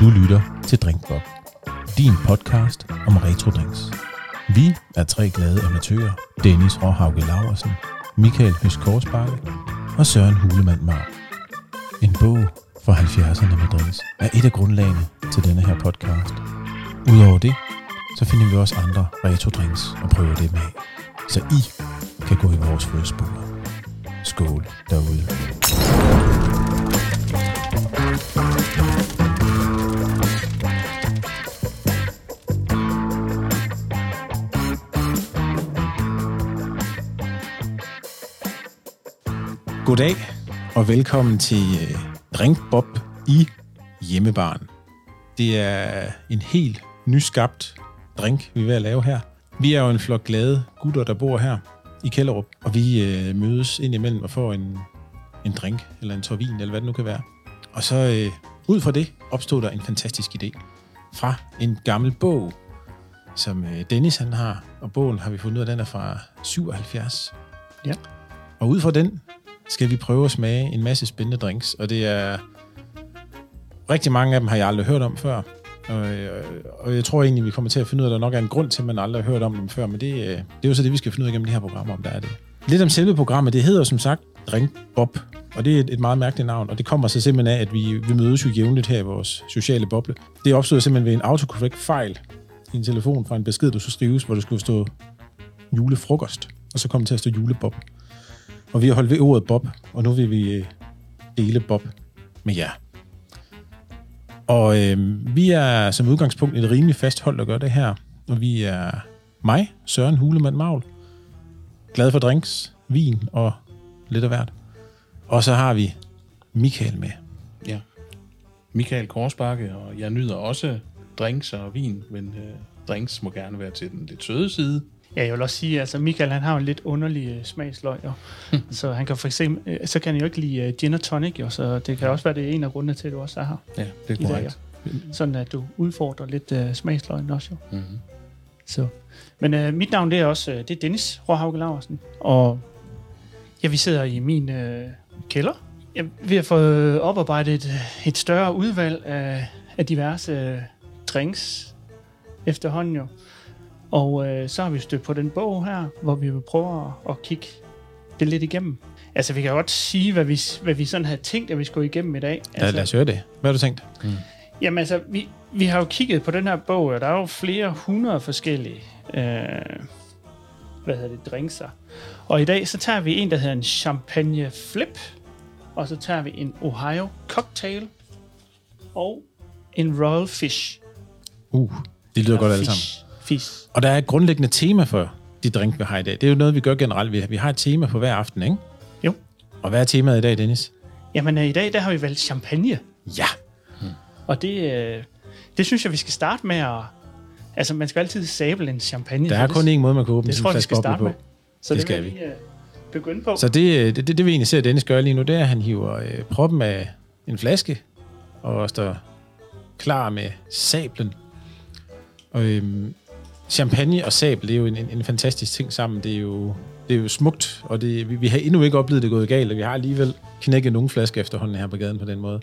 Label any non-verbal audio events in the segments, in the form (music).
Du lytter til Drinkbob, din podcast om retrodrinks. Vi er tre glade amatører, Dennis Råhauge Laversen, Michael Høst Korsbakke og Søren Hulemand Mar. En bog fra 70'erne med drinks er et af grundlagene til denne her podcast. Udover det, så finder vi også andre retrodrinks og prøver det med, så I kan gå i vores fodspor. Skål derude. Goddag og velkommen til øh, Drinkbob i hjemmebaren. Det er en helt nyskabt drink, vi er ved at lave her. Vi er jo en flok glade gutter, der bor her i Kælderup, og vi øh, mødes indimellem og får en, en drink, eller en tår vin, eller hvad det nu kan være. Og så øh, ud fra det opstod der en fantastisk idé fra en gammel bog, som øh, Dennis han har, og bogen har vi fundet ud af, den er fra 77. Ja. Og ud fra den skal vi prøve at smage en masse spændende drinks, og det er rigtig mange af dem har jeg aldrig hørt om før. Og, øh, og jeg tror egentlig, vi kommer til at finde ud af, at der nok er en grund til, at man aldrig har hørt om dem før, men det, øh, det er jo så det, vi skal finde ud af gennem det her program, om der er det. Lidt om selve programmet, det hedder som sagt Drink Bob, og det er et, et meget mærkeligt navn, og det kommer så simpelthen af, at vi, vi mødes jo jævnligt her i vores sociale boble. Det opstod simpelthen ved en autocorrect fejl i en telefon fra en besked, du skulle skrives, hvor det skulle stå julefrokost, og så kom det til at stå julebob. Og vi har holdt ved ordet Bob, og nu vil vi øh, dele Bob med jer. Og øh, vi er som udgangspunkt et rimelig fast hold, der gør det her. Og vi er mig, Søren Hulemand Magl, glad for drinks, vin og lidt af hvert. Og så har vi Michael med. Ja. Michael Korsbakke, og jeg nyder også drinks og vin, men øh, drinks må gerne være til den lidt søde side. Ja, jeg vil også sige, altså Michael han har jo en lidt underlig øh, smagsløg, jo. (laughs) så han kan for eksempel, øh, så kan han jo ikke lide øh, gin og tonic, jo, så det kan også være, det er en af grundene til, at du også er her. Ja, det er dag, korrekt. ja. Sådan at du udfordrer lidt øh, smagsløgnen også, jo. Mm-hmm. Så. Men øh, mit navn det er også, øh, det er Dennis Råhauge Laversen, og ja, vi sidder i min øh, kælder. Ja, vi har fået oparbejdet et, et større udvalg af, af diverse øh, drinks efterhånden jo. Og øh, så har vi stødt på den bog her, hvor vi vil prøve at, at kigge det lidt igennem. Altså, vi kan godt sige, hvad vi, hvad vi sådan havde tænkt, at vi skulle igennem i dag. Altså, Altså, lad os høre det. Hvad har du tænkt? Jamen altså, vi, vi har jo kigget på den her bog, og der er jo flere hundrede forskellige øh, hvad hedder det, drinkser. Og i dag, så tager vi en, der hedder en champagne flip, og så tager vi en Ohio cocktail, og en royal fish. Uh, det lyder godt alle sammen. Fish. Og der er et grundlæggende tema for de drink, vi har i dag. Det er jo noget, vi gør generelt. Vi- Vi har et tema for hver aften, ikke? Jo. Og hvad er temaet i dag, Dennis? Jamen, øh, i dag, der har vi valgt champagne. Ja. Og det, øh, det synes jeg, vi skal starte med at... Altså, man skal altid sable en champagne. Der er kun én måde, man kan åbne Det sådan en flaske skal boble starte på. med. Så Det det, skal vi. lige, øh, begynde på. Så det, det, det, det vi egentlig ser Dennis gøre lige nu, det er, at han hiver øh, proppen af en flaske, og står klar med sablen. Og øhm, champagne og sabel, det er jo en, en, en fantastisk ting sammen. Det er jo, det er jo smukt, og det, vi, vi har endnu ikke oplevet det gået galt, og vi har alligevel knækket nogle flasker efterhånden her på gaden på den måde.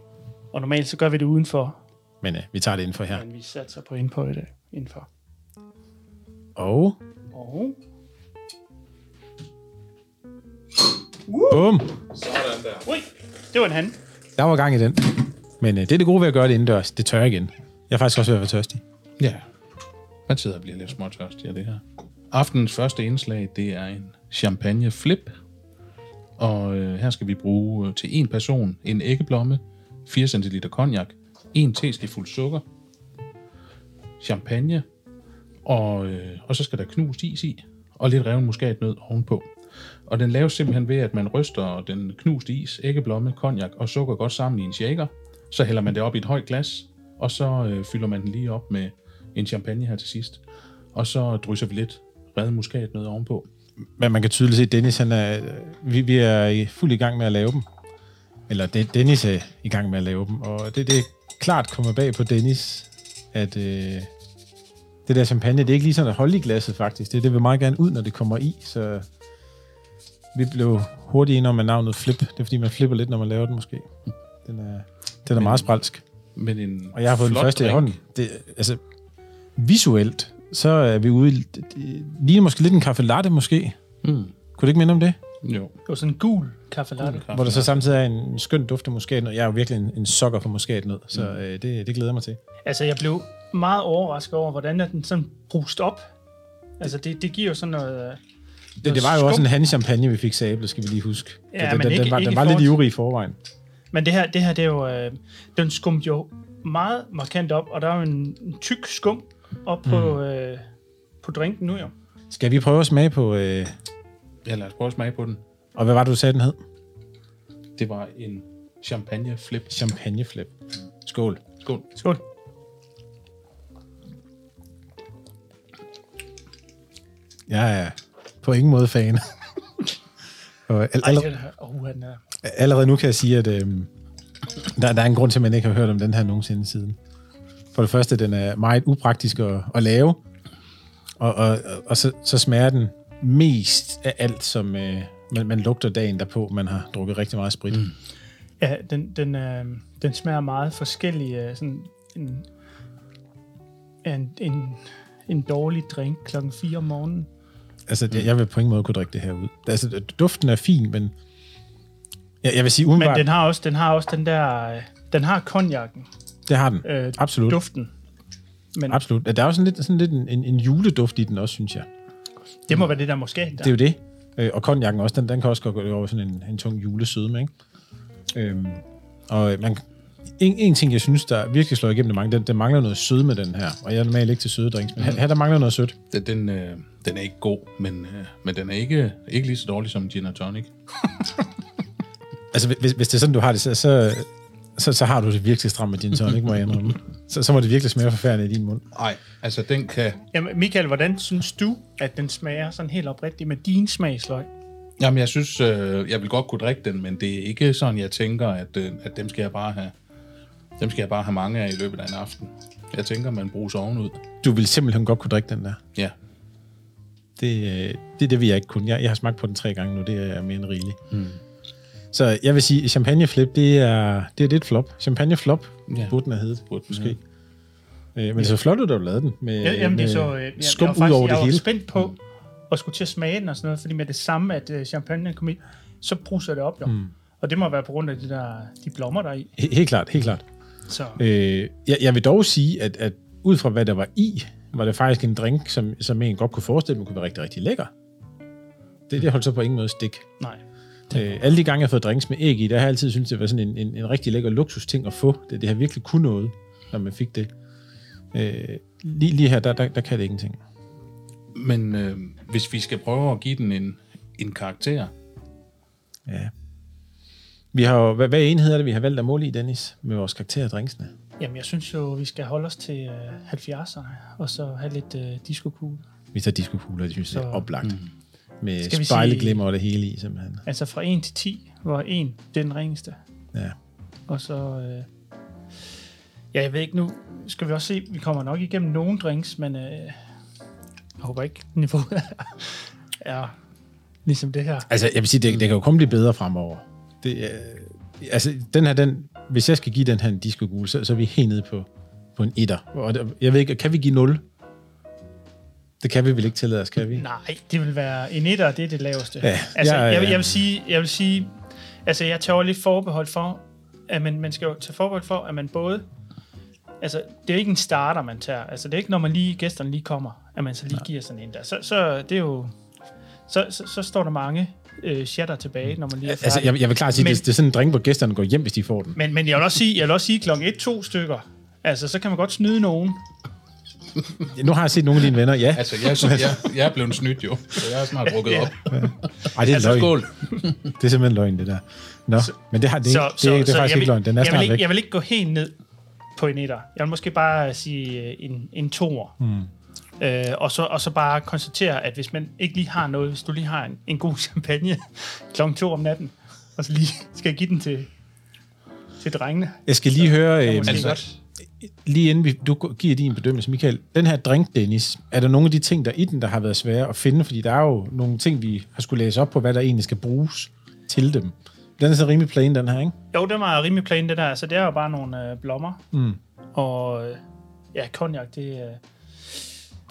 Og normalt så gør vi det udenfor, Men øh, vi tager det indenfor her. men vi satser på indenfor i dag. Indenfor. Og Og bum! Ui, det var en han. Der var gang i den. Men øh, det er det gode ved at gøre det indendørs. Det tør igen. Jeg er faktisk også ved at være tørstig. Ja. Man sidder og bliver lidt småtørstig af det her. Aftenens første indslag, det er en champagne flip. Og øh, her skal vi bruge øh, til en person en æggeblomme, 4 cl cognac, en teskefuld sukker, champagne, og, øh, og så skal der knust is i, og lidt reven muskatnød ovenpå. Og den laves simpelthen ved, at man ryster den knuste is, æggeblomme, cognac og sukker godt sammen i en shaker. Så hælder man det op i et højt glas, og så øh, fylder man den lige op med en champagne her til sidst. Og så drysser vi lidt revet muskatnød ovenpå. Men man kan tydeligt se, at Dennis, han er, vi, vi er i fuld i gang med at lave dem. Eller De- Dennis er i gang med at lave dem. Og det, det er klart kommer bag på Dennis, at øh, det der champagne, det er ikke lige sådan at holde i glasset faktisk. Det, det vil meget gerne ud, når det kommer i. Så vi blev hurtigt enige om, navnet Flip. Det er fordi, man flipper lidt, når man laver den måske. Den er, den er meget spralsk. Men en Og jeg har fået den første i drink. hånden. Det, altså, visuelt, så er vi ude i... Ligner måske lidt en kaffe latte, måske. Mm. Kunne det ikke minde om det? Jo. Det var sådan en gul kaffe latte. Hvor der så samtidig er en skøn duft af muskatnød. Jeg er jo virkelig en, en sokker for muskatnød, så øh, det, det glæder jeg mig til. Altså, jeg blev meget overrasket over, hvordan er den sådan brust op. Altså, det, det giver jo sådan noget... øh, Det, det var jo også en handschampagne, vi fik sablet, skal vi lige huske. Ja, den, men den, ikke- den var, ikke den i var lidt ivrig i forvejen. Men det her, det her, det er jo... Øh, den skumte jo meget markant op, og der er jo en, en tyk skum op på, øh, på drinken nu jo. Skal vi prøve at smage på... Øh, Ja, lad os prøve at smage på den. og hvad var det, du sagde, den hed? Det var en champagne flip. Champagneflip. Skål. Skål. Skål. Jeg er på ingen måde fan. (laughs) og Ej, allerede, er, oh, den er, allerede nu kan jeg sige, at øh, der, der er en grund til, at man ikke har hørt om den her nogensinde siden. For det første, den er meget upraktisk at, at lave, og, og, og så, så smager den mest af alt, som øh, man, man lugter dagen derpå, man har drukket rigtig meget sprit. Mm. ja, den, den, øh, den smager meget forskellig. Øh, sådan en, en, en, en dårlig drink klokken 4 om morgenen. Altså, det, jeg vil på ingen måde kunne drikke det her ud. Altså, duften er fin, men jeg, jeg vil sige Men umiddelbart, den har også den, har også den der... øh, Den har konjakken. Det har den. Øh, Absolut. Duften. Men Absolut. Der er også sådan lidt, sådan lidt en, en, en juleduft i den også, synes jeg. det må være det der måske. Der. Det er jo det. Øh, og konjakken også, den, den kan også godt gå over sådan en, en tung julesødme, ikke? Øhm, og øh, man, en, en ting, jeg synes, der virkelig slår igennem det mange, den, den mangler noget sød med den her. Og jeg er normalt ikke til søde drinks, men her, her der mangler noget sødt. Den, den, øh, den er ikke god, men, øh, men den er ikke, ikke lige så dårlig som gin og tonic. (laughs) Altså, hvis, hvis det er sådan, du har det, så, så, så, så har du det virkelig stramt med din tonic, må jeg indrømme. Så, så må det virkelig smage forfærdeligt i din mund. Nej, altså den kan... Jamen, Michael, hvordan synes du, at den smager sådan helt oprigtigt med din smagsløg? Jamen, jeg synes, øh, jeg vil godt kunne drikke den, men det er ikke sådan, jeg tænker, at, øh, at dem skal jeg bare have... Dem skal jeg bare have mange af i løbet af en aften. Jeg tænker, man bruger ovenud. Du vil simpelthen godt kunne drikke den der. Ja. Det, øh, det er det, vi jeg ikke kunne. Jeg, jeg har smagt på den tre gange nu, det er mere end rigeligt. Mm. Så jeg vil sige, champagneflip, det er, det er lidt flop. Champagneflop Ja. ja. burde den have heddet, Burde måske. Øh, men det er så flot ud, at du lavede den. Med, Ja, jamen, det med så... Øh, jeg, skum jeg var ud over faktisk, jeg det var hele. spændt på at skulle til at smage den og sådan noget, fordi med det samme, at øh, champagne kom i, så bruser det op jo. Mm. Og det må være på grund af de der de blommer der er i. He- Helt klart, helt klart. Så Øh, jeg, jeg vil dog sige, at, at ud fra hvad der var i, var det faktisk en drink, som, som en godt kunne forestille mig kunne være rigtig, rigtig lækker. Det, det holdt så på ingen måde stik. nej. Øh, alle de gange, jeg har fået drinks med æg i, der har jeg altid syntes, det var sådan en, en, en rigtig lækker luksusting at få. Det, det har virkelig kun noget, når man fik det. Øh, lige, lige her, der, der, der kan det ingenting. Men øh, hvis vi skal prøve at give den en, en karakter, Ja. Vi har jo, hvad, hvad enhed er det, vi har valgt at måle i, Dennis, med vores karakterer af drinksene? Jamen, jeg synes jo, vi skal holde os til øh, 70'erne, og så have lidt øh, disco Vi tager diskokugler, det synes jeg er oplagt. Mm. Med spejleglimmer og det hele i, simpelthen. Altså fra 1 til 10, hvor 1 det er den ringeste. Ja. Og så... Øh, ja, jeg ved ikke nu... Skal vi også se... Vi kommer nok igennem nogle drinks, men... Øh, jeg håber ikke, niveauet er, er ligesom det her. Altså, jeg vil sige, det, det kan jo kun blive bedre fremover. Det, øh, altså, den her, den, hvis jeg skal give den her en disco så, så er vi helt nede på, på en etter. Og jeg ved ikke, kan vi give 0? Det kan vi vel ikke tillade os, kan vi? Nej, det vil være en etter, det er det laveste. Ja, altså, ja, ja, jeg, vil- ja. jeg, vil sige, jeg vil sige, altså jeg tager lidt forbehold for, at man, man skal jo tage forbehold for, at man både, altså det er ikke en starter, man tager. Altså det er ikke, når man lige, gæsterne lige kommer, at man så lige giver sådan en der. Så, så det er jo, så, så, så står der mange øh, shatter tilbage, når man lige er færdig. Altså, jeg, jeg vil klart sige, men, det, det er sådan en drink, hvor gæsterne går hjem, hvis de får den. Men, men jeg vil også sige, jeg vil også sige klokken 1-2 stykker. Altså, så kan man godt snyde nogen. Nu har jeg set nogle af dine venner, ja. altså jeg, jeg, jeg, jeg er blevet snydt jo, så jeg har snart drukket Ja. op. Ej, det er Altså løgn. skål. Det er simpelthen løgn, det der. Nå, men det, har, det, Så, det, så, det, det så er faktisk jeg vil, ikke løgn. Den er jeg vil snart ikke, væk. Jeg vil ikke gå helt ned på en etter. Jeg vil måske bare sige øh, en, en toer. Hmm. Øh, og, så, og så bare konstatere, at hvis man ikke lige har noget, hvis du lige har en, en god (laughs) champagne klokken to om natten, og så lige skal jeg give den til, til drengene. Jeg skal lige høre, øh, Altså, godt. Lige inden vi, du giver din bedømmelse, Michael, den her drink, Dennis, er der nogle af de ting, der er i den, der har været svære at finde? Fordi der er jo nogle ting, vi har skulle læse op på, hvad der egentlig skal bruges til dem. Den er så rimelig plain, den her, ikke? Jo, det var rimelig plain, det der. Altså, det er jo bare nogle øh, blommer. Mm. Og øh, ja, cognac, det er... Øh,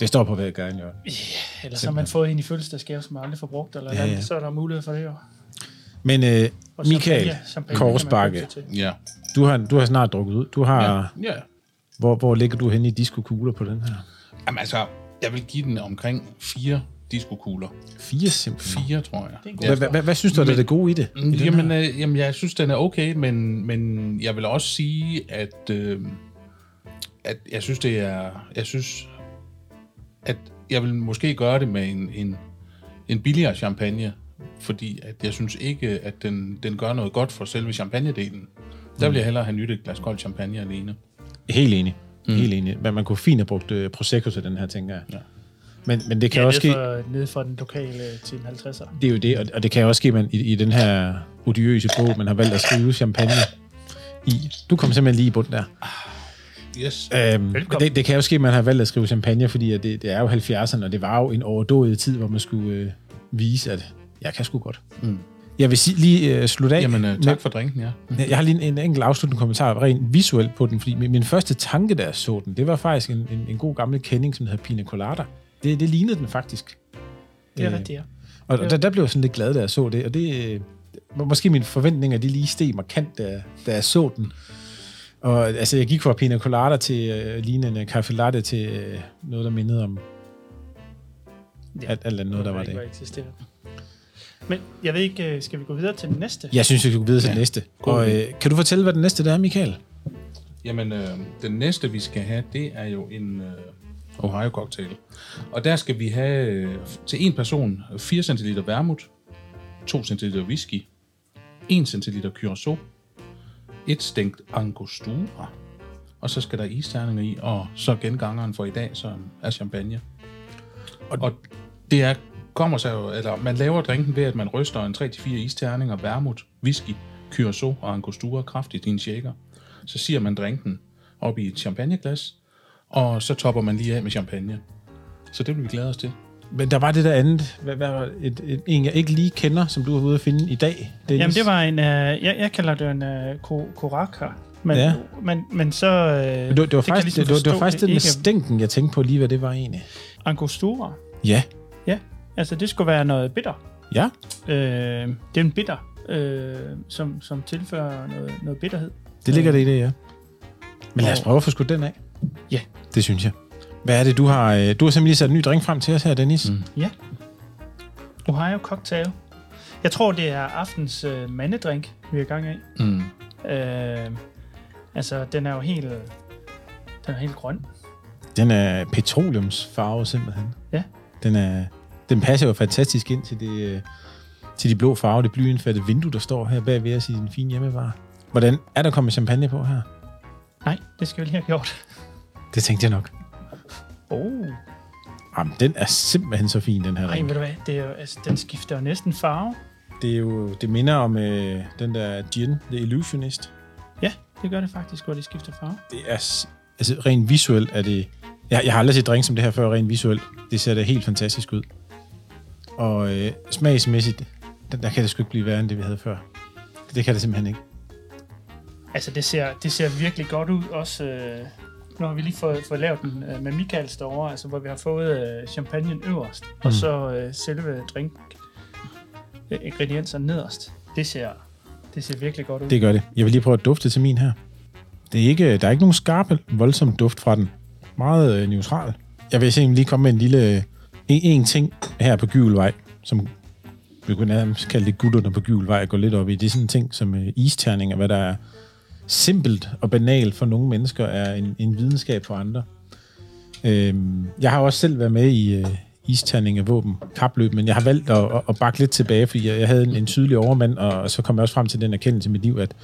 Det står på hver gang, jo. eller så har man fået en i fødselsdagsgave, som man aldrig får brugt, eller Ja, ja, ja. så er der mulighed for det jo. Men øh, Michael Korsbakke. Ja. du har, du har snart drukket ud. Du har... Ja. ja. Hvor, hvor ligger du henne i disco-kugler på den her? Jamen altså, jeg vil give den omkring fire disco-kugler. Fire simpelthen. Fire, tror jeg. Hvad, hvad, synes du er det, det gode i det? I Jamen, her? øh, jamen, jeg synes, den er okay, men, men jeg vil også sige, at, øh, at jeg synes, det er... Jeg synes, at jeg vil måske gøre det med en, en, en billigere champagne, fordi at jeg synes ikke, at den, den gør noget godt for selve champagnedelen. Der vil jeg hellere have nyt et glas kold champagne alene. Helt enig. Mm. Helt enig. Men man kunne fint have brugt uh, Prosecco til den her, tænker jeg. Ja. Men, men det kan Ja, også ske... nede fra den lokale til en 50'er. Det er jo det, og, og det kan også ske, man i, i den her odiøse bog, man har valgt at skrive champagne i. Du kom simpelthen lige i bund der. Yes. Øhm, det, det kan jo ske, at man har valgt at skrive champagne, fordi at det, det er jo 70'erne, og det var jo en overdået tid, hvor man skulle øh, vise, at jeg kan sgu godt. Mm. Jeg vil sige, lige øh, slutte af. Jamen, med- tak for drinken, ja. Jeg har lige en, en enkelt afsluttende kommentar rent visuelt på den, fordi min, min første tanke, da jeg så den, det var faktisk en, en, en god gammel kending, som hedder Pina Colada. Det, det lignede den faktisk. Det er Øh, rigtigt, ja. Og, og der, der blev jeg sådan lidt glad, da jeg så det, og det øh, måske mine forventninger, de lige steg markant, da, da jeg så den. Og altså, jeg gik fra Pina Colada til øh, lignende en Café Latte til øh, noget, der mindede om Ja. alt, alt andet noget, der var ikke det. var. Men jeg ved ikke, øh, skal vi gå videre til den næste? Jeg synes, vi skal gå videre til Ja. ja. næste. Og øh, kan du fortælle, hvad den næste der er, Michael? Jamen, øh, den næste, vi skal have, det er jo en øh, Ohio-cocktail. Og der skal vi have øh, til en person 4 cl vermouth, 2 cl whisky, 1 cl curacao, et stængt angostura, og så skal der isterninger i, og så gengangeren for i dag, som er champagne. Og, og det er, kommer sig jo, eller man laver drinken ved, at man ryster en 3-4 isterninger, vermouth, whisky, curacao og angostura kraftigt i en shaker. Så siger man drinken op i et champagneglas, og så topper man lige af med champagne. Så det vil vi glæde os til. Men der var det der andet, hvad, hvad et, et, en, jeg ikke lige kender, som du har ude at finde i dag. Dennis. Jamen, det var en, øh, jeg, jeg kalder det en øh, ko- koraka. Men, Ja. men, men så... Øh, Men det, var- det var jeg faktisk, ligesom det, var, det var faktisk det med ikke stænken, jeg tænkte på lige, hvad det var egentlig. Angostura. Ja. Ja, altså det skulle være noget bitter. Ja. Øh, det er en bitter, øh, som, som tilfører noget, noget bitterhed. Det ligger det i det, ja. Men lad os prøve at få skudt den af. Ja. Det synes jeg. Hvad er det, du har... øh, Du har simpelthen lige sat en ny drink frem til os her, Dennis. Mm. Ja. Ohio Cocktail. Jeg tror, det er aftens øh, mandedrink, vi er i gang af. Mm. Øh, altså, den er jo helt, den er helt grøn. Den er petroleumsfarve simpelthen. Ja. Den, er, den passer jo fantastisk ind til, det, øh, til de blå farver, det blyindfattede vindue, der står her bagved os i den fine hjemmevare. Hvordan er der kommet champagne på her? Nej, det skal vi lige have gjort. Det tænkte jeg nok. Oh. Jamen, den er simpelthen så fin, den her Ej, drink. ved du hvad, det er jo, altså, den skifter jo næsten farve. Det er jo, det minder om øh, den der gin, The Illusionist. Ja, det gør det faktisk, hvor de skifter farve. Det er, altså rent visuelt er det, jeg, jeg har aldrig set drink som det her før, rent visuelt. Det ser da helt fantastisk ud. Og øh, smagsmæssigt, der, der kan det sgu ikke blive værre end det, vi havde før. Det kan det simpelthen ikke. Altså, det ser, det ser virkelig godt ud. Også, øh, nu har vi lige fået, fået lavet den øh, med Michaels derovre, altså, hvor vi har fået øh, champagnen øverst, mm. og så øh, selve drink øh, ingredienser nederst. Det ser, det ser virkelig godt ud. Det gør det. Jeg vil lige prøve at dufte til min her. Det er ikke, der er ikke nogen skarpe, voldsom duft fra den. Meget øh, neutral. Jeg vil simpelthen lige komme med en lille... øh, En, en ting her på Gyvelvej, som vi kunne nærmest kalde det gutterne på Gyvelvej gå lidt op i. Det er sådan en ting som øh, isterninger, hvad der er simpelt og banalt for nogle mennesker, er en, en videnskab for andre. Øhm, jeg har også selv været med i øh, isterning af våben kapløb, men jeg har valgt at, at, at bakke lidt tilbage, fordi jeg, jeg havde en, en tydelig overmand, og, og så kom jeg også frem til den erkendelse i mit liv, at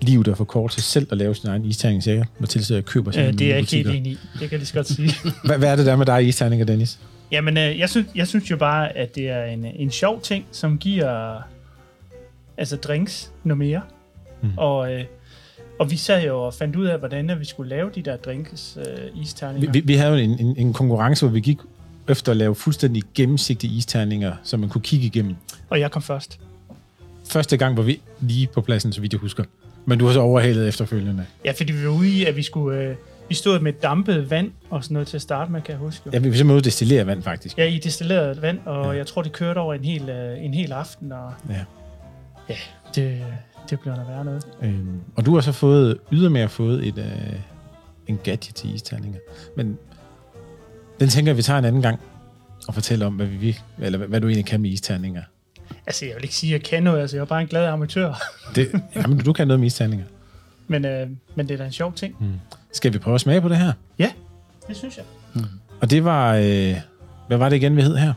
livet er for kort til selv at lave sin egen isterning, så jeg må tilse, at jeg køber sådan Øh, det er jeg ikke helt enig i. Det kan jeg lige så godt sige. (laughs) Hvad, hvad er det der med dig i isterninger, Dennis? Jamen, øh, jeg, synes, jeg synes jo bare, at det er en, en sjov ting, som giver altså drinks noget mere. Mm. Og, øh, og vi sad jo og fandt ud af, hvordan vi skulle lave de der drinks øh, Vi, isterninger. vi, vi havde jo en, en, en konkurrence, hvor vi gik efter at lave fuldstændig gennemsigtige isterninger, som man kunne kigge igennem. Og jeg kom først. første gang var vi lige på pladsen, så vidt jeg husker. Men du har så overhalet efterfølgende. Ja, fordi vi var ude i, at vi skulle... Øh, vi stod med dampet vand og sådan noget til at starte med, kan jeg huske. Ja, vi vil simpelthen destillere vand, faktisk. Ja, i destilleret vand, og ja. jeg tror, det kørte over en hel, øh, en hel aften, og Ja. ja, det, det bliver der værre noget. Øhm, og du har så fået, ydermere fået et, øh, en gadget til isterninger. Men den tænker jeg, vi tager en anden gang og fortæller om, hvad, vi, eller hvad, hvad du egentlig kan med isterninger. Altså, jeg vil ikke sige, at jeg kan noget, altså, jeg er bare en glad amatør. Det, jamen, du kan noget med isterninger. (laughs) Men, øh, men det er da en sjov ting. Skal vi prøve at smage på det her? Ja, det synes jeg. Og det var, øh, hvad var det igen, vi hed her?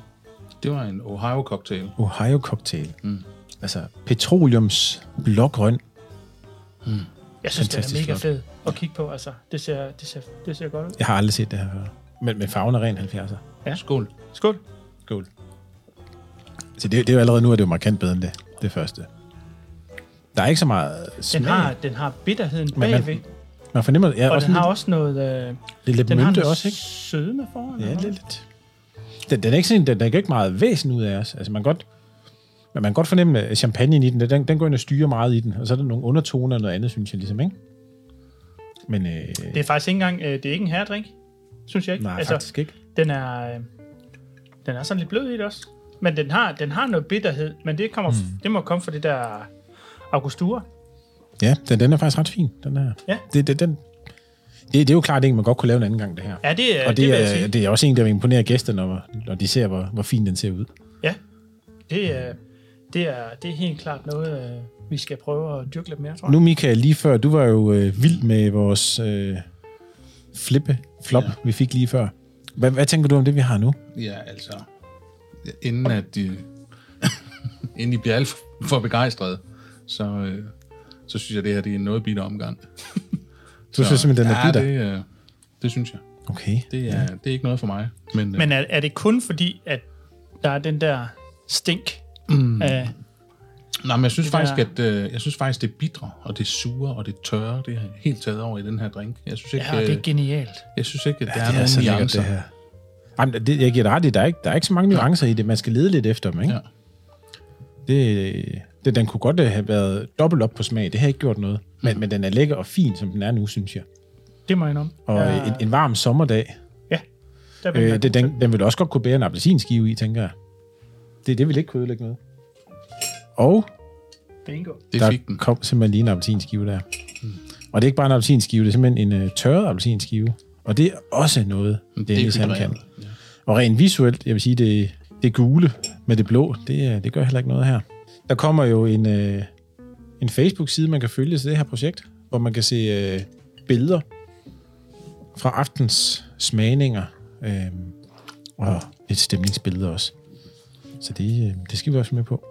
Det var en Ohio-cocktail. Ohio Cocktail. Mm. Altså petroleums blågrøn. Jeg synes, det Fantastisk er mega flot. fed at kigge på. Altså, det ser, det ser, det ser godt ud. Jeg har aldrig set det her før. Men med farven er ren 70'er. Ja. Skål. Skål. Skål. Så det, det er jo allerede nu, at det er jo markant bedre end det, det første. Der er ikke så meget smag. Den har, den har bitterheden Men man- bagved, Man fornemmer, ja, og også den har lidt, også noget... Øh, lidt, lidt den har mynte noget også, ikke? sødme foran. Ja, lidt, lidt. Den, den er ikke sådan, den, der er ikke meget væsen ud af os. Altså, man kan godt, men man kan godt fornemme at champagne i den. Den, den går ind og styrer meget i den. Og så er der nogle undertoner og noget andet, synes jeg ligesom, ikke? Men øh, Det er faktisk ikke engang... Øh, det er ikke en herredrink, synes jeg ikke. nej, altså, faktisk ikke. Den er, øh, den er sådan lidt blød i det også. Men den har, den har noget bitterhed, men det, kommer, mm. det må komme fra det der Angostura. Ja, den, den er faktisk ret fin, den her. Ja. Det, det, den, det, det er jo klart en, man godt kunne lave en anden gang, det her. Ja, det, er, og det, det vil jeg er, det er også en, der vil imponere gæsterne, når, når de ser, hvor, hvor fin den ser ud. Ja, det er, det er, det er helt klart noget, øh, vi skal prøve at dyrke lidt mere, tror jeg. Nu, Michael, lige før, du var jo øh, vild med vores øh, flippe, flop, ja. Ja. vi fik lige før. Hvad, hvad tænker du om det, vi har nu? Ja, altså... Inden at de... (laughs) inden de bliver alt for begejstrede, så, øh, så synes jeg, det her det er en noget bitter omgang. (laughs) Du synes simpelthen, den er ja, bitter? Det, øh, det synes jeg. Okay. Det er, det er ikke noget for mig. Men, Men er, er det kun fordi, at der er den der stink mm. af... Nej, men jeg synes, faktisk, der- at, øh, jeg synes faktisk, det er bitre, og det sure, og det tørre, det er helt taget over i den her drink. Jeg synes ikke, Ja, det er øh, genialt. jeg synes ikke at der Ja, er nogen så lækkert, nuancer. det her. Jamen, det, jeg giver dig ret i, der er ikke, der er ikke så mange nuancer i det. Man skal lede lidt efter dem, ikke? Ja. Det, det, den kunne godt øh, have været dobbelt op på smag. Det har ikke gjort noget. Men, men den er lækker og fin, som den er nu, synes jeg. Det må jeg om. Og ja. en, en varm sommerdag, Ja, der vil øh, det, den, den vil også godt kunne bære en appelsinskive i, tænker jeg. Det, det vil ikke kunne ødelægge noget. Og Bingo. Det der fik den. kom simpelthen lige en appelsinskive der. Og det er ikke bare en appelsinskive, det er simpelthen en uh, tørret appelsinskive. Og det er også noget, Dennis han kan. Ja. Og rent visuelt, jeg vil sige, det, det gule med det blå, det, øh, det gør heller ikke noget her. Der kommer jo en, øh, en Facebook-side, man kan følge til det her projekt, hvor man kan se øh, billeder fra aftens smagninger, øh, og et stemningsbillede også. Så det, øh, det skal vi også med på.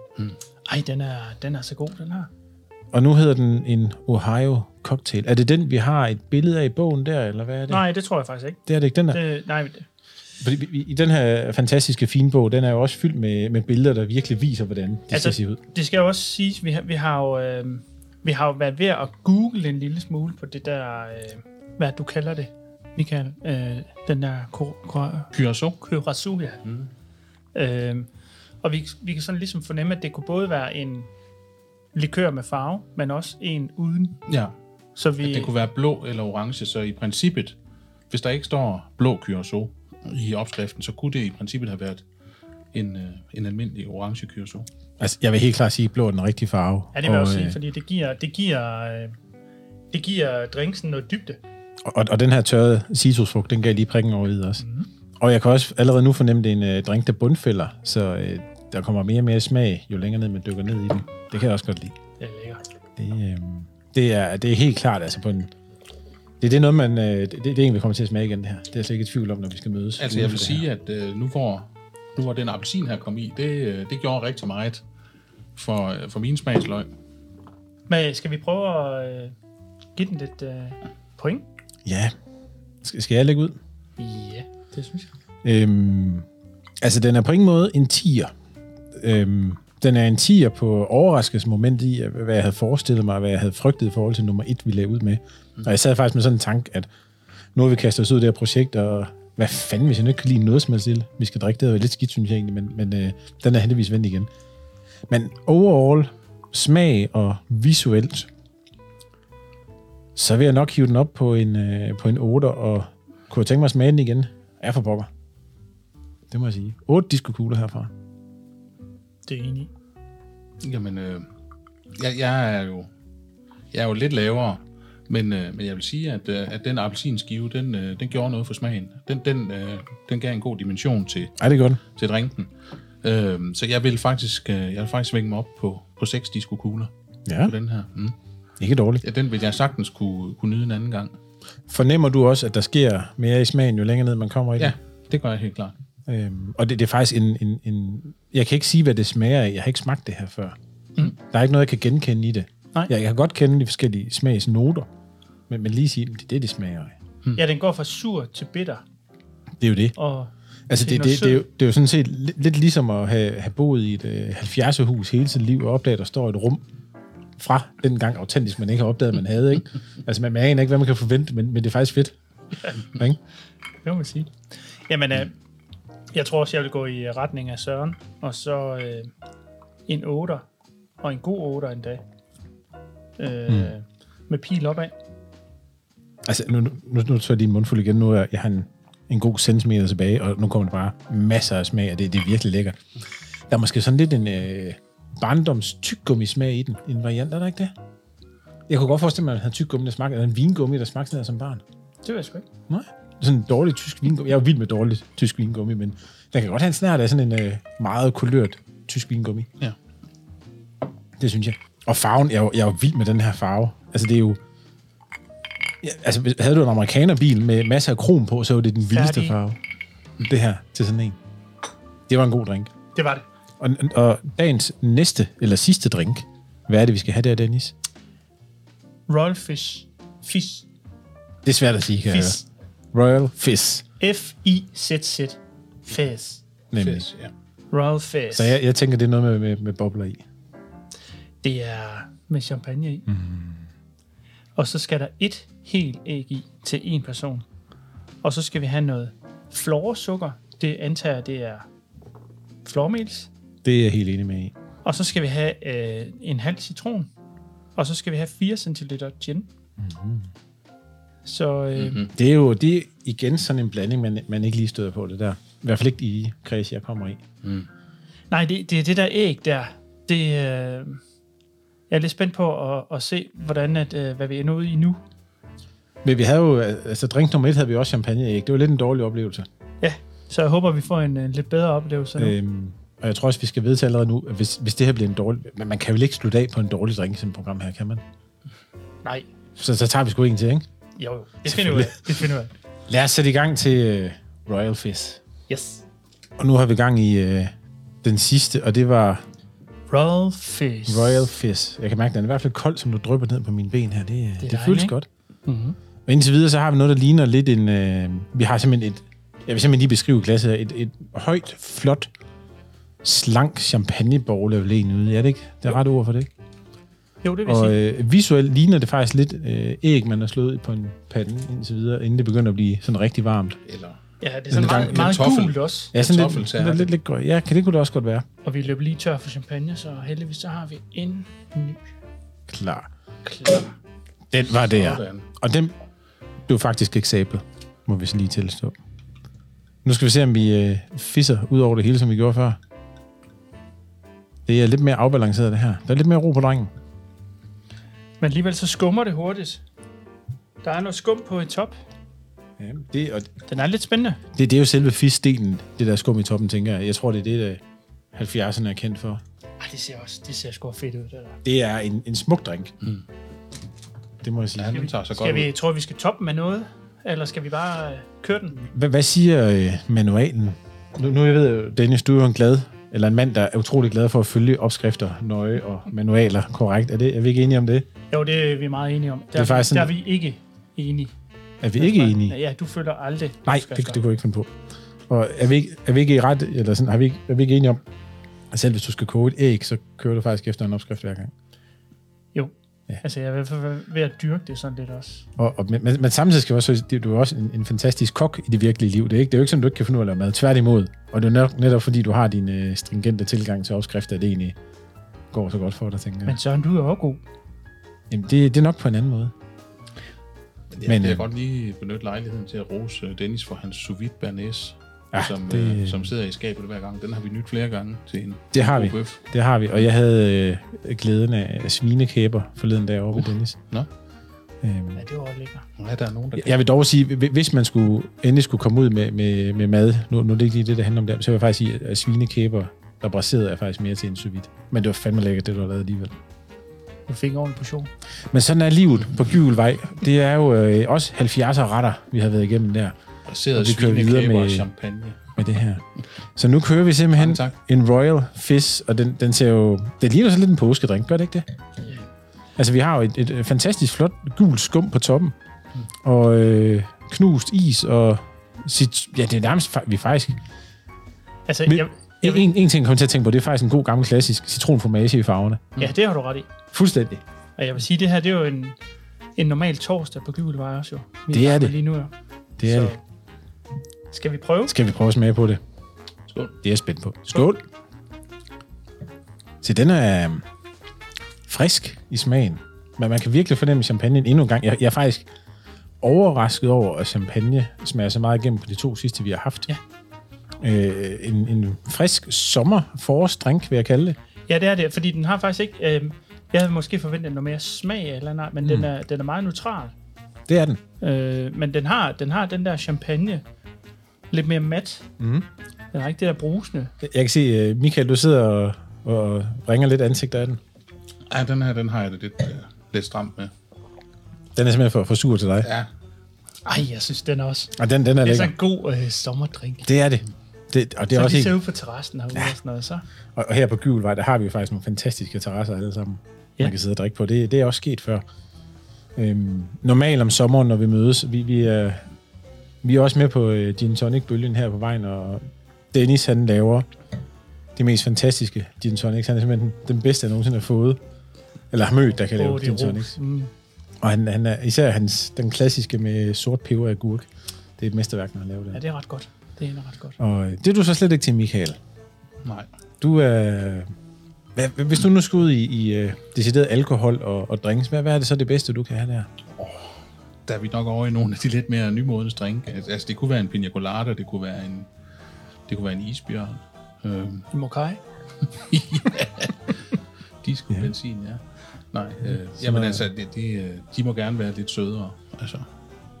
Ej, den er, den er så god, den her. Og nu hedder den en Ohio Cocktail. Er det den, vi har et billede af i bogen der, eller hvad er det? Nej, det tror jeg faktisk ikke. Det er det ikke, den der. Det, nej, det, Fordi i den her fantastiske fine bog, den er jo også fyldt med, med billeder, der virkelig viser, hvordan det altså, skal se ud. det skal jo også siges, vi har, vi har jo... Øh, vi har jo været ved at google en lille smule på det der, øh, hvad du kalder det, Michael, øh, den der Curacao. Curacao, ja. Mm. Øh, og vi, vi kan sådan ligesom fornemme, at det kunne både være en likør med farve, men også en uden. Ja, Så vi, det kunne være blå eller orange, så i princippet, hvis der ikke står blå Curacao i opskriften, så kunne det i princippet have været en, øh, en almindelig orange Curacao. Altså, jeg vil helt klart sige, at blå er den rigtige farve. ja, det vil jeg også og, sige, øh, fordi det giver, det giver, øh, det giver drinksen noget dybde. og, og den her tørrede citrusfrugt, den gav lige prikken over i også. Mm. Og jeg kan også allerede nu fornemme, at det er en øh, drink, der bundfælder, så øh, der kommer mere og mere smag, jo længere ned man dykker ned i den. Det kan jeg også godt lide. Det er lækkert. Det, øh, det, er, det er helt klart, altså på en... Det, det er noget, man... Øh, det, det er en, vi kommer til at smage igen, det her. Det er jeg slet ikke i tvivl om, når vi skal mødes. Altså jeg vil sige, at øh, nu, hvor, nu hvor den appelsin her kom i, det, øh, det gjorde rigtig meget for, for min smagsløg. Men skal vi prøve at øh, give den lidt øh, point? Ja. Skal, skal jeg lægge ud? Ja, det synes jeg. Øhm, altså, den er på ingen måde en tier. Øhm, den er en tier på overraskelsesmoment i, hvad jeg havde forestillet mig, hvad jeg havde frygtet i forhold til nummer et, vi lavede ud med. Og jeg sad faktisk med sådan en tanke, at nu har vi kastet os ud i det her projekt, og hvad fanden, hvis jeg nu ikke kan lide noget som helst til, vi skal drikke, det er lidt skidt, synes jeg egentlig, men, men øh, den er heldigvis vendt igen. Men overall, smag og visuelt, så vil jeg nok hive den op på en, øh, på en 8, og kunne jeg tænke mig at smage den igen. Er for pokker. Det må jeg sige. 8 diskokugler herfra. Det er enig. Jamen, øh, jeg, jeg, er jo, jeg er jo lidt lavere, men, øh, men jeg vil sige, at, øh, at den appelsinskive, den, øh, den gjorde noget for smagen. Den, den, øh, den gav en god dimension til, Ej, det er godt. til drinken. Øh, så jeg vil faktisk, øh, jeg vil faktisk vinge mig op på, på 6 diskokugler Ja, på den her. Mm. ikke dårligt. Ja, den vil jeg sagtens kunne, kunne nyde en anden gang. Fornemmer du også, at der sker mere i smagen, jo længere ned man kommer i den? Ja, det gør jeg helt klart. Øhm, og det, det er faktisk en, en, en... Jeg kan ikke sige, hvad det smager af. Jeg har ikke smagt det her før. Mm. Der er ikke noget, jeg kan genkende i det. Nej. Jeg, jeg kan godt kende de forskellige smagsnoter, men, men lige sige, det er det, det smager af. Ja, den går fra sur til bitter. Det er jo det. Og Altså, Det er det, det, det, er jo, det er jo sådan set lidt, lidt ligesom at have, have boet i et øh, 70'er-hus hele sit liv og opdage, at der står et rum fra den gang autentisk, man ikke har opdaget, man havde. Ikke? (laughs) Altså, man, man aner ikke, hvad man kan forvente, men, men det er faktisk fedt. Ja. Ikke? Det må man sige. Jamen, øh, jeg tror også, jeg vil gå i retning af Søren, og så øh, en 8, og en god 8 endda. Øh, mm. Med pil opad. Altså, nu, nu, nu tager jeg din mundfuld igen. Nu er jeg har en, en god centimeter tilbage, og nu kommer der bare masser af smag, og det, det er virkelig lækkert. Der er måske sådan lidt en øh, barndoms tyggegummi-smag i den. En variant, er der ikke det? Jeg kunne godt forestille mig, at man havde tyggegummi, der smagte, eller en vingummi, der smagte sådan som barn. Det ved jeg sgu ikke. Nej. Sådan en dårlig tysk vingummi. Jeg er vild med dårlig tysk vingummi, men den kan godt have en snært af sådan en øh, meget kulørt tysk vingummi. Ja. Det synes jeg. Og farven, jeg er, jo, jeg er jo vild med den her farve. Altså, det er jo... Ja, altså, havde du en amerikanerbil med masser af krom på, så var det den vildeste Færdig. farve. Det her, til sådan en. Det var en god drink. Det var det. Og, og dagens næste, eller sidste drink, hvad er det, vi skal have der, Dennis? Royal Fish. Fish. Det er svært at sige, kan Fish. Royal Fizz, F-I-Z-Z. Fizz. nemlig. Fes, ja. Royal Fizz. Så jeg, jeg tænker, det er noget med, med, med bobler i. Det er med champagne i. Mm. Og så skal der et helt æg i til en person. Og så skal vi have noget florsukker. Det antager, det er flormels. Det er jeg helt enig med i. Og så skal vi have øh, en halv citron. Og så skal vi have 4 centiliter gin. Mm-hmm. Så øh, mm-hmm. Det er jo det er igen sådan en blanding, man, man ikke lige støder på det der. I hvert fald ikke i kreds, jeg kommer i. nej, det, det er det der æg der. Det, øh, jeg er lidt spændt på at, at se, hvordan at, øh, hvad vi ender ud i nu. Men vi havde jo, altså drink nummer et havde vi også champagneæg. Det var lidt en dårlig oplevelse. Ja, så jeg håber, vi får en, en lidt bedre oplevelse nu. Øhm, og jeg tror også, vi skal vedtage allerede nu, at hvis, hvis det her bliver en dårlig... Men man kan jo ikke slutte af på en dårlig drink i sådan et program her, kan man? Nej, Så, så tager vi sgu en til, ikke? Jo, jo. Det finder vi ud af. Det finder vi ud af. Lad os sætte i gang til uh, Royal Fizz. Yes. Og nu har vi gang i uh, den sidste, og det var Royal Fish. Royal Fizz. Jeg kan mærke, at den er i hvert fald kold, som du drypper ned på mine ben her. Det, det, det dejligt, føles godt. Mm-hmm. Og indtil videre, så har vi noget, der ligner lidt en... Øh, vi har simpelthen et... Jeg vil simpelthen lige beskrive glasset her. Et, et højt, flot, slank champagnebogle er en ude. Er det ikke? Det er ret ord for det, ikke? Jo, det vil Og sige. øh, visuelt ligner det faktisk lidt øh, æg, man har slået på en pande indtil videre, inden det begynder at blive sådan rigtig varmt. Eller Ja, det er sådan en gang- meget, meget kartoffel. gult også. Ja, sådan lidt, Kartoffeltærte. lidt, lidt, lidt grøn. Ja, kan det kunne det også godt være. Og vi løber lige tør for champagne, så heldigvis så har vi en ny Klar. klar. Den var der. Sådan. Og den blev faktisk ikke sablet, må vi så lige tilstå. Nu skal vi se, om vi øh, fisser ud over det hele, som vi gjorde før. Det er lidt mere afbalanceret, det her. Der er lidt mere ro på drengen. Men alligevel så skummer det hurtigt. Der er noget skum på i top. Ja, det, og Den er lidt spændende. det, det er jo selve fiskdelen, det der skum i toppen, tænker jeg. Jeg tror, det er det, der 70'erne er kendt for. Ej, det ser også det ser sgu fedt ud, det der. Det er en, en smuk drink. Mm. Det må jeg sige. Ja, den tager så godt Skal vi, tror vi skal toppe med noget? Eller skal vi bare øh, køre den? Hvad, hvad siger øh, manualen? Nu, nu jeg ved jo, Dennis, du er jo en glad, eller en mand, der er utrolig glad for at følge opskrifter nøje og manualer korrekt. Er, det, er vi ikke enige om det? Jo, det er vi meget enige om. Der Det er faktisk der sådan- er vi ikke enige. Er vi ikke enige? Ja, du følger aldrig. Nej, det, det kunne jeg ikke finde på. Og er vi ikke, er vi ikke i ret, eller sådan, er vi ikke, er vi ikke enige om, at selv hvis du skal koge et æg, så kører du faktisk efter en opskrift hver gang. Ja. Altså, jeg er i hvert fald ved at dyrke det sådan lidt også. Og, og, men, men samtidig skal du også, du er også en, en fantastisk kok i det virkelige liv. Det er, ikke, det er jo ikke sådan, du ikke kan finde ud af at lave mad. Tværtimod. Og det er netop, netop fordi, du har din øh, stringente tilgang til opskrifter, at det egentlig går så godt for dig, tænker jeg. Men Søren, du er også god. Jamen, det, det er nok på en anden måde. Ja, Men, jeg øh, kan godt lige benytte lejligheden til at rose øh, Dennis for hans sous vide bernæs, Ja, som, det- det... øh, som sidder i skabet hver gang. Den har vi nyt flere gange til en Det har vi. bøf. Det har vi, og jeg havde øh, glæden af, svinekæber forleden dag over ved Dennis. Nå. Øhm, Ja, det var også lækkert. Ja, der er nogen, der kan. jeg vil dog sige, hvi- hvis man skulle endelig skulle komme ud med, med, med mad, nu, nu er det ikke lige det, det handler om der, så vil jeg faktisk sige, at svinekæber, der braseret er faktisk mere til en sous vide. Men det var fandme lækkert, det du har lavet alligevel. Du fik en ordentlig portion. Men sådan er livet på Gyvelvej. Det er jo øh, også 70'er retter, vi har været igennem der Baseret vi kører videre med- champagne. med det her. Så nu kører vi simpelthen Mange tak. en Royal Fizz, og den, den ser jo... Det ligner så lidt en påskedrink, gør det ikke det? Altså, vi har jo et, et fantastisk flot gult skum på toppen, og øh, knust is, og sit, ja, det er nærmest, vi faktisk... Altså, Men- jeg, En, en, en ting, jeg kommer til at tænke på, det er faktisk en god gammel klassisk citronformage i farverne. ja, det har du ret i. Fuldstændig. Og jeg vil sige, det her, det er jo en, en normal torsdag på Gyvelvej også jo. Det er det. Lige nu, ja. Det er Så, det. Skal vi prøve? Skal vi prøve at smage på det? Skål. Det er jeg spændt på. Skål! Så den er øhm, frisk i smagen, men man kan virkelig fornemme champagne endnu en gang. Jeg, jeg er faktisk overrasket over, at champagne smager så meget igennem på de to sidste, vi har haft. Ja. Øh, en, en frisk sommer forårsdrink, vil jeg kalde det. Ja, det er det, fordi den har faktisk ikke... Øh, jeg havde måske forventet noget mere smag eller noget, men mm. den, er, den er meget neutral. Det er den. Øh, men den har, den har den der champagne lidt mere mat. Mhm. Den har ikke det der brusende. Jeg kan se, uh, Michael, du sidder og, og bringer lidt ansigt af den. Ja, den her, den har jeg det lidt, øh, lidt stramt med. Den er simpelthen for, for sur til dig. Ja, Ej, jeg synes, den er også... Og den, den er Det er lækker. sådan en god øh, sommerdrink. Det er det. det og det er så også ser helt, ud på terrassen herude ja. og sådan noget, så... Og, og her på Gyvelvej, der har vi jo faktisk nogle fantastiske terrasser alle sammen. Ja. man kan sidde og drikke på. Det, det er også sket før. Øhm, normalt om sommeren, når vi mødes, vi, vi, er, vi er også med på øh, gin tonic-bølgen her på vejen, og Dennis han laver de mest fantastiske gin tonics. Han er simpelthen den bedste, jeg nogensinde har fået, eller har mødt, der kan lave Åh, det gin tonics. Mm. Og han, han er, især hans, den klassiske med sort peber og agurk. Det er et mesterværk, når han laver det. Ja, det er ret godt. Det er ret godt. Og øh, det er du så slet ikke til, Michael. nej. Du er... Hvad, hvis du nu skal ud i, i uh, decideret alkohol og, og drinks, hvad, hvad er det så det bedste, du kan have der? Der er vi nok over i nogle af de lidt mere nymodens drink. Altså, altså, det kunne være en pina colada, det kunne være en, det kunne være en isbjørn. Øhm, I Mokai? (laughs) de skulle ja. benzin, ja. Nej, øh, jamen altså, det, det, øh, de må gerne være lidt sødere, altså,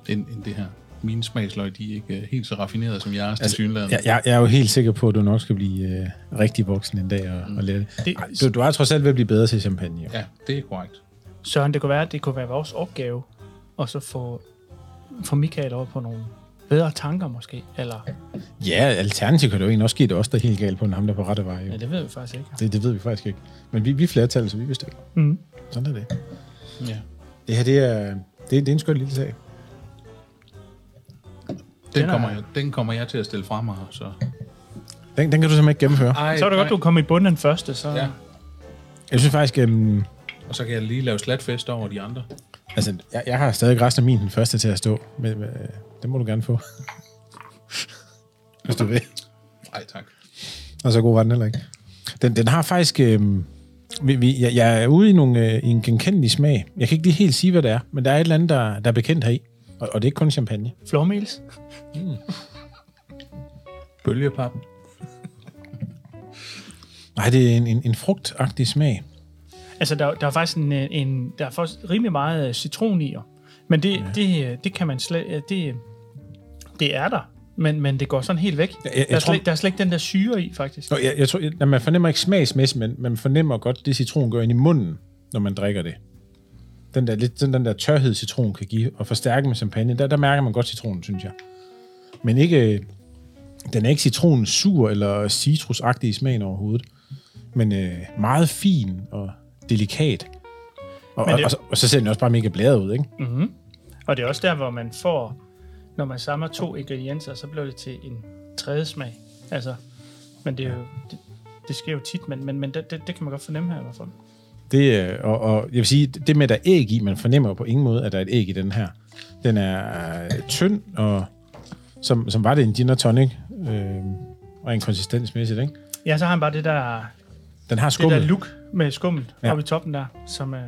end, end det her. Mine smagsløg, de er ikke øh, helt så raffinerede som jeres, altså, Jeg, jeg, jeg er jo helt sikker på, at du nok skal blive uh, rigtig voksen en dag og, og lære det. Det- Ej, Du, du er trods alt ved at blive bedre til champagne. Jo. Ja, det er korrekt. Søren, det kunne være, det kunne være vores opgave, og så få, få Michael over på nogle bedre tanker måske, eller... Ja, alternativt kan det jo egentlig også ske, det også der er helt galt på en ham, der er på rette vej. Jo. Ja, det ved vi faktisk ikke. Det, det ved vi faktisk ikke. Men vi, vi er flertal, så vi bestemmer. Mm. Sådan er det. Ja. Det her, det er, det, det er en skøn lille sag. Den, Den er- kommer jeg, den kommer jeg til at stille frem mig, så... Den, den kan du simpelthen ikke gennemføre. Ej, Så er det godt, du kom i bunden den første, så... Ja, Jeg synes faktisk, øhm, og så kan jeg lige lave slatfest over de andre. Altså, jeg, jeg har stadig resten af min den første til at stå. Men, men det må du gerne få. (laughs) Hvis du vil. Nej, tak. Og så god var den heller ikke. Den, den har faktisk... Øh, vi, vi, jeg, jeg er ude i, nogle, øh, i en genkendelig smag. Jeg kan ikke lige helt sige, hvad det er, men der er et eller andet, der, der er bekendt heri. Og, og det er ikke kun champagne. Flormels. Bølgepappen. Nej, det er en, en, en frugtagtig smag. Altså, der, der er faktisk en, en, der er faktisk rimelig meget øh, citron i, men det, ja. det, øh, det kan man slet, øh, det, det er der, men, men det går sådan helt væk. Jeg, jeg, der, er tror, slet, der er slet ikke den der syre i, faktisk. Nå, jeg, jeg tror, jeg, man fornemmer ikke smagsmæssigt, men man fornemmer godt, det citron gør ind i munden, når man drikker det. Den der, lidt, den, den der tørhed, citron kan give, og forstærke med champagne, der, der mærker man godt citronen, synes jeg. Men ikke, den er ikke citronen sur eller citrusagtig i smagen overhovedet, men øh, meget fin og delikat. Og, Men det- og, så- og så ser den også bare mega blæret ud, ikke? Mm-hmm. Og det er også der, hvor man får, når man samler to ingredienser, så bliver det til en tredje smag. Altså, men det er jo, det, det sker jo tit, men, men, men det, det, det kan man godt fornemme her i hvert fald. Det, øh, og, og jeg vil sige, det med, at der er æg i, man fornemmer jo på ingen måde, at der er et æg i den her. Den er øh, tynd, og som, som var det en gin og tonic, øh, og en konsistensmæssigt, ikke? Ja, så har han bare det der Den har Det skummel. der look med skummel Ja. oppe i toppen der, som er...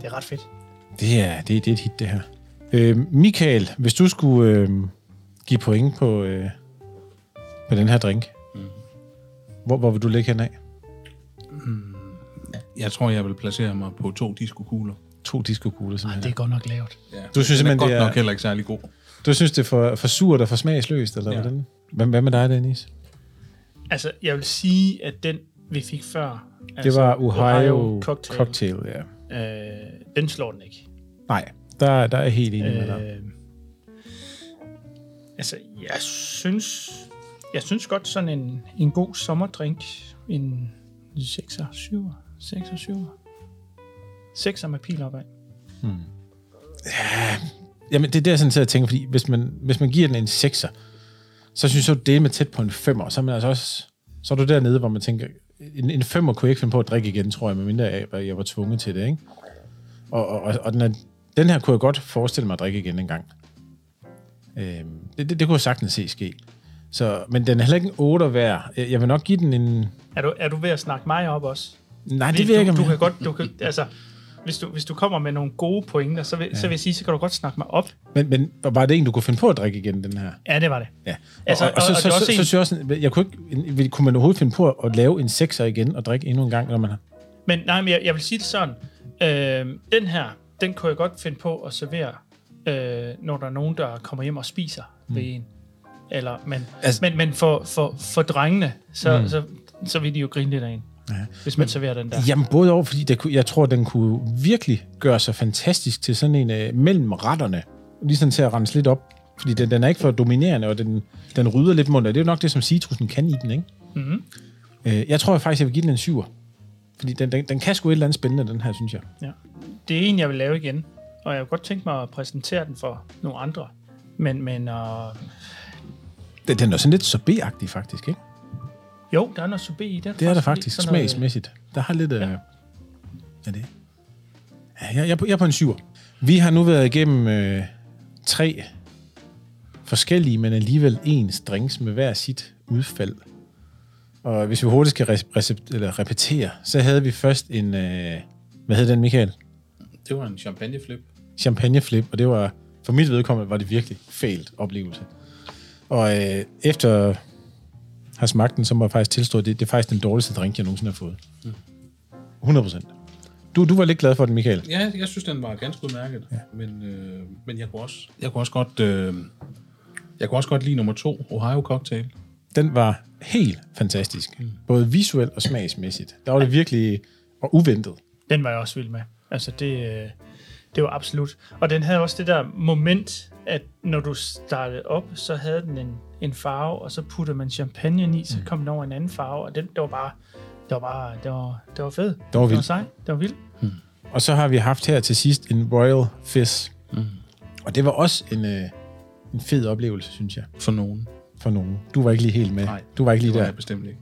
Det er ret fedt. Det er, det, det er et hit, det her. Øh, Michael, hvis du skulle øh, give point på, øh, på den her drink, mm. hvor, hvor vil du ligge henad? Jeg tror, jeg vil placere mig på to diskokugler. To diskokugler, Ej, simpelthen. det er godt nok lavt. Ja. Du synes Den er simpelthen, godt det er- nok heller ikke særlig god. Du synes, det er for, for surt og for smagsløst, eller Ja. ja. hvordan? Hvad, hvad med dig, Dennis? Altså, jeg vil sige, at den, vi fik før... Det altså, var Ohio, Ohio Cocktail. Cocktail. Ja. Øh, den slår den ikke. Nej, der, der er jeg helt enig med dig. Øh, altså, jeg synes... Jeg synes godt sådan en, en god sommerdrink, en 6'er, 7'er, 6'er, 7'er. 6'er med pil opad. Jamen, det er det, jeg sådan og tænker, fordi hvis man, hvis man giver den en 6'er, så synes jeg, det er med tæt på en 5'er. Så er, man altså også, så er du dernede, hvor man tænker, en, en 5'er kunne jeg ikke finde på at drikke igen, tror jeg, medmindre jeg, jeg var tvunget til det, ikke? Og, og, og den, er, den her kunne jeg godt forestille mig at drikke igen en gang. Øhm, det, det, det kunne jeg sagtens se ske. Så, men den er heller ikke en 8 værd. Jeg, vil nok give den en... Er du, er du ved at snakke mig op også? Nej, det ikke, du, du kan godt, du kan, altså, hvis du, hvis du kommer med nogle gode pointer, så vil, ja. så vil jeg sige, så kan du godt snakke mig op. Men, men var det en, du kunne finde på at drikke igen, den her? Ja, det var det. Ja. Altså, og, og, og, så, og- og så, er så, så, en- så, synes jeg også, jeg kunne ikke, kunne man overhovedet finde på at lave en 6'er igen og drikke endnu en gang, når man har... Men nej, men jeg, jeg vil sige det sådan. Øh, den her, den kunne jeg godt finde på at servere, øh, når der er nogen, der kommer hjem og spiser mm. ved en. Eller, men, Altså- men, men for, for, for drengene, så, mm. så, så vil de jo grine lidt af en, Ja. hvis man serverer den der. Jamen både over, fordi det, jeg tror, den kunne virkelig gøre sig fantastisk til sådan en uh, mellem retterne. Ligesom til at rense lidt op. Fordi den, den er ikke for dominerende, og den, den rydder lidt mundt. Det er jo nok det, som citrusen kan i den, ikke? Mm-hmm. Uh, jeg tror faktisk, jeg vil give den en syver. Fordi den, den, den kan sgu et eller andet spændende, den her, synes jeg. Ja. Det er en, jeg vil lave igen. Og jeg kunne godt tænke mig at præsentere den for nogle andre. Men, men uh, Den, den er sådan lidt sorbet faktisk, ikke? Jo, der er noget sorbet i. Det er der faktisk, sådan noget- smagsmæssigt. Der har lidt... Ja. Øh, er det? Ja, jeg, jeg, er på- jeg er på en syver. Vi har nu været igennem øh, tre forskellige, men alligevel ens drinks med hver sit udfald. Og hvis vi hurtigt skal rec- recept, eller repetere, så havde vi først en... Øh, hvad hed den, Michael? Det var en champagneflip. champagneflip, og det var, for mit vedkommende, var det virkelig failed oplevelse. Og øh, efter have smagt den, så må jeg faktisk tilstå, at det, det er faktisk den dårligste drink, jeg nogensinde har fået. 100 procent. Du, du var lidt glad for den, Michael. Ja, jeg synes, den var ganske udmærket. Ja. Men, øh, men jeg kunne også, jeg kunne også godt... Øh, jeg kunne også godt lide nummer to, Ohio Cocktail. Den var helt fantastisk. Både visuelt og smagsmæssigt. Der var det virkelig og uventet. Den var jeg også vild med. Altså, det, øh, det var absolut. Og den havde også det der moment, at når du startede op, så havde den en, en farve, og så puttede man champagne i, så kom den over en anden farve, og den, det var bare, det var bare, det var, det var fedt. Det var Det vildt. var sej. Det var vildt. Og så har vi haft her til sidst en Royal Fizz. Mm. Og det var også en, øh, en fed oplevelse, synes jeg, For nogen. for nogen. Du var ikke lige helt med. Nej, du var ikke Det lige var der. jeg bestemt ikke.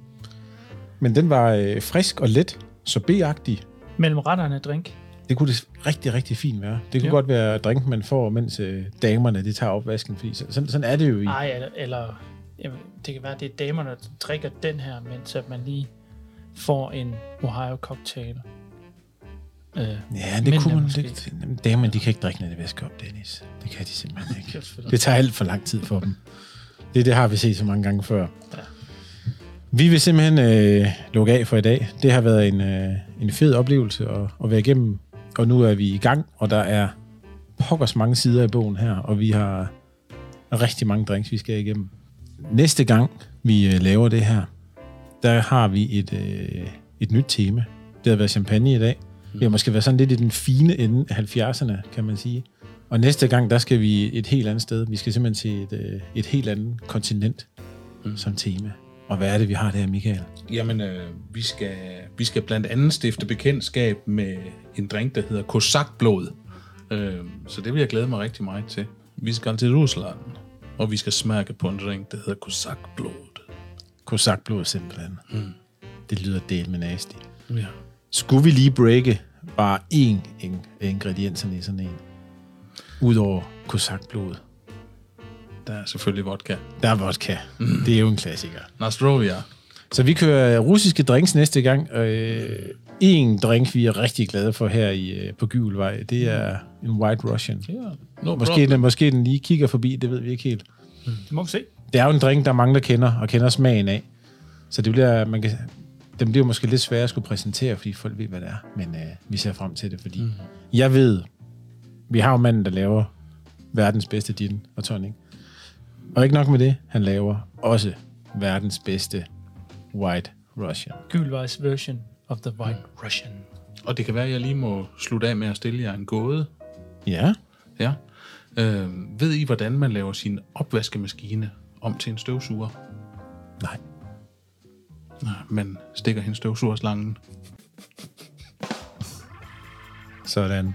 Men den var øh, frisk og let, sorbet-agtig. Mellem retterne drink. Det kunne det rigtig, rigtig fint være. Det kunne Ja. godt være drink, man får, mens øh, damerne de tager opvasken. Fordi så- sådan, sådan er det jo i. Ej, eller, eller jamen, det kan være, det er damerne, der drikker den her, mens at man lige får en Ohio cocktail. Øh, Ja, det kunne man lidt. Damerne, de kan ikke drikke, når det væsker op, Dennis. Det kan de simpelthen (laughs) ikke. Det tager alt for lang tid for dem. Det, det har vi set så mange gange før. Ja. Vi vil simpelthen øh, lukke af for i dag. Det har været en, øh, en fed oplevelse at, at være igennem. Og nu er vi i gang, og der er pokkers mange sider i bogen her, og vi har rigtig mange drinks, vi skal igennem. Næste gang, vi øh, laver det her, der har vi et, øh, et nyt tema. Det har været champagne i dag. Vi har måske været sådan lidt i den fine ende af 70'erne, kan man sige. Og næste gang, der skal vi et helt andet sted. Vi skal simpelthen til et, øh, et helt andet kontinent mm. som tema. Og hvad er det, vi har der, Michael? Jamen, øh, vi, skal, vi skal blandt andet stifte bekendtskab med en drink, der hedder Kosakblod. Øh, så det vil jeg glæde mig rigtig meget til. Vi skal til Rusland, og vi skal smage på en drink, der hedder Kosakblod. Kosakblod simpelthen. Mm. Det lyder del med nasty. Ja. Skulle vi lige breake bare én af ingredienserne i sådan en? Udover kosakblod. Der er selvfølgelig vodka. Der er vodka. Mm. Det er jo en klassiker. Nostrovia. Så vi kører russiske drinks næste gang. Øh, en drink, vi er rigtig glade for her i, øh, på Gyvelvej, det er en White Russian. Ja, no Måske den, måske den lige kigger forbi, det ved vi ikke helt. Det må vi se. Det er jo en drink, der er mange, der kender, og kender smagen af. Så det bliver, man kan, den bliver måske lidt sværere at skulle præsentere, fordi folk ved, hvad det er. Men øh, vi ser frem til det, fordi mm. jeg ved, vi har jo manden, der laver verdens bedste gin og tonic. Og ikke nok med det, han laver også verdens bedste White Russian. Gylvejs version of the White Russian. Og det kan være, at jeg lige må slutte af med at stille jer en gåde. Ja, Ja. Øh, ved I, hvordan man laver sin opvaskemaskine om til en støvsuger? nej. Nej, man stikker hendes støvsugerslangen. Sådan.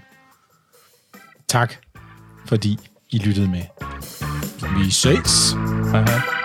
Tak, fordi I lyttede med. V6. Uh-huh.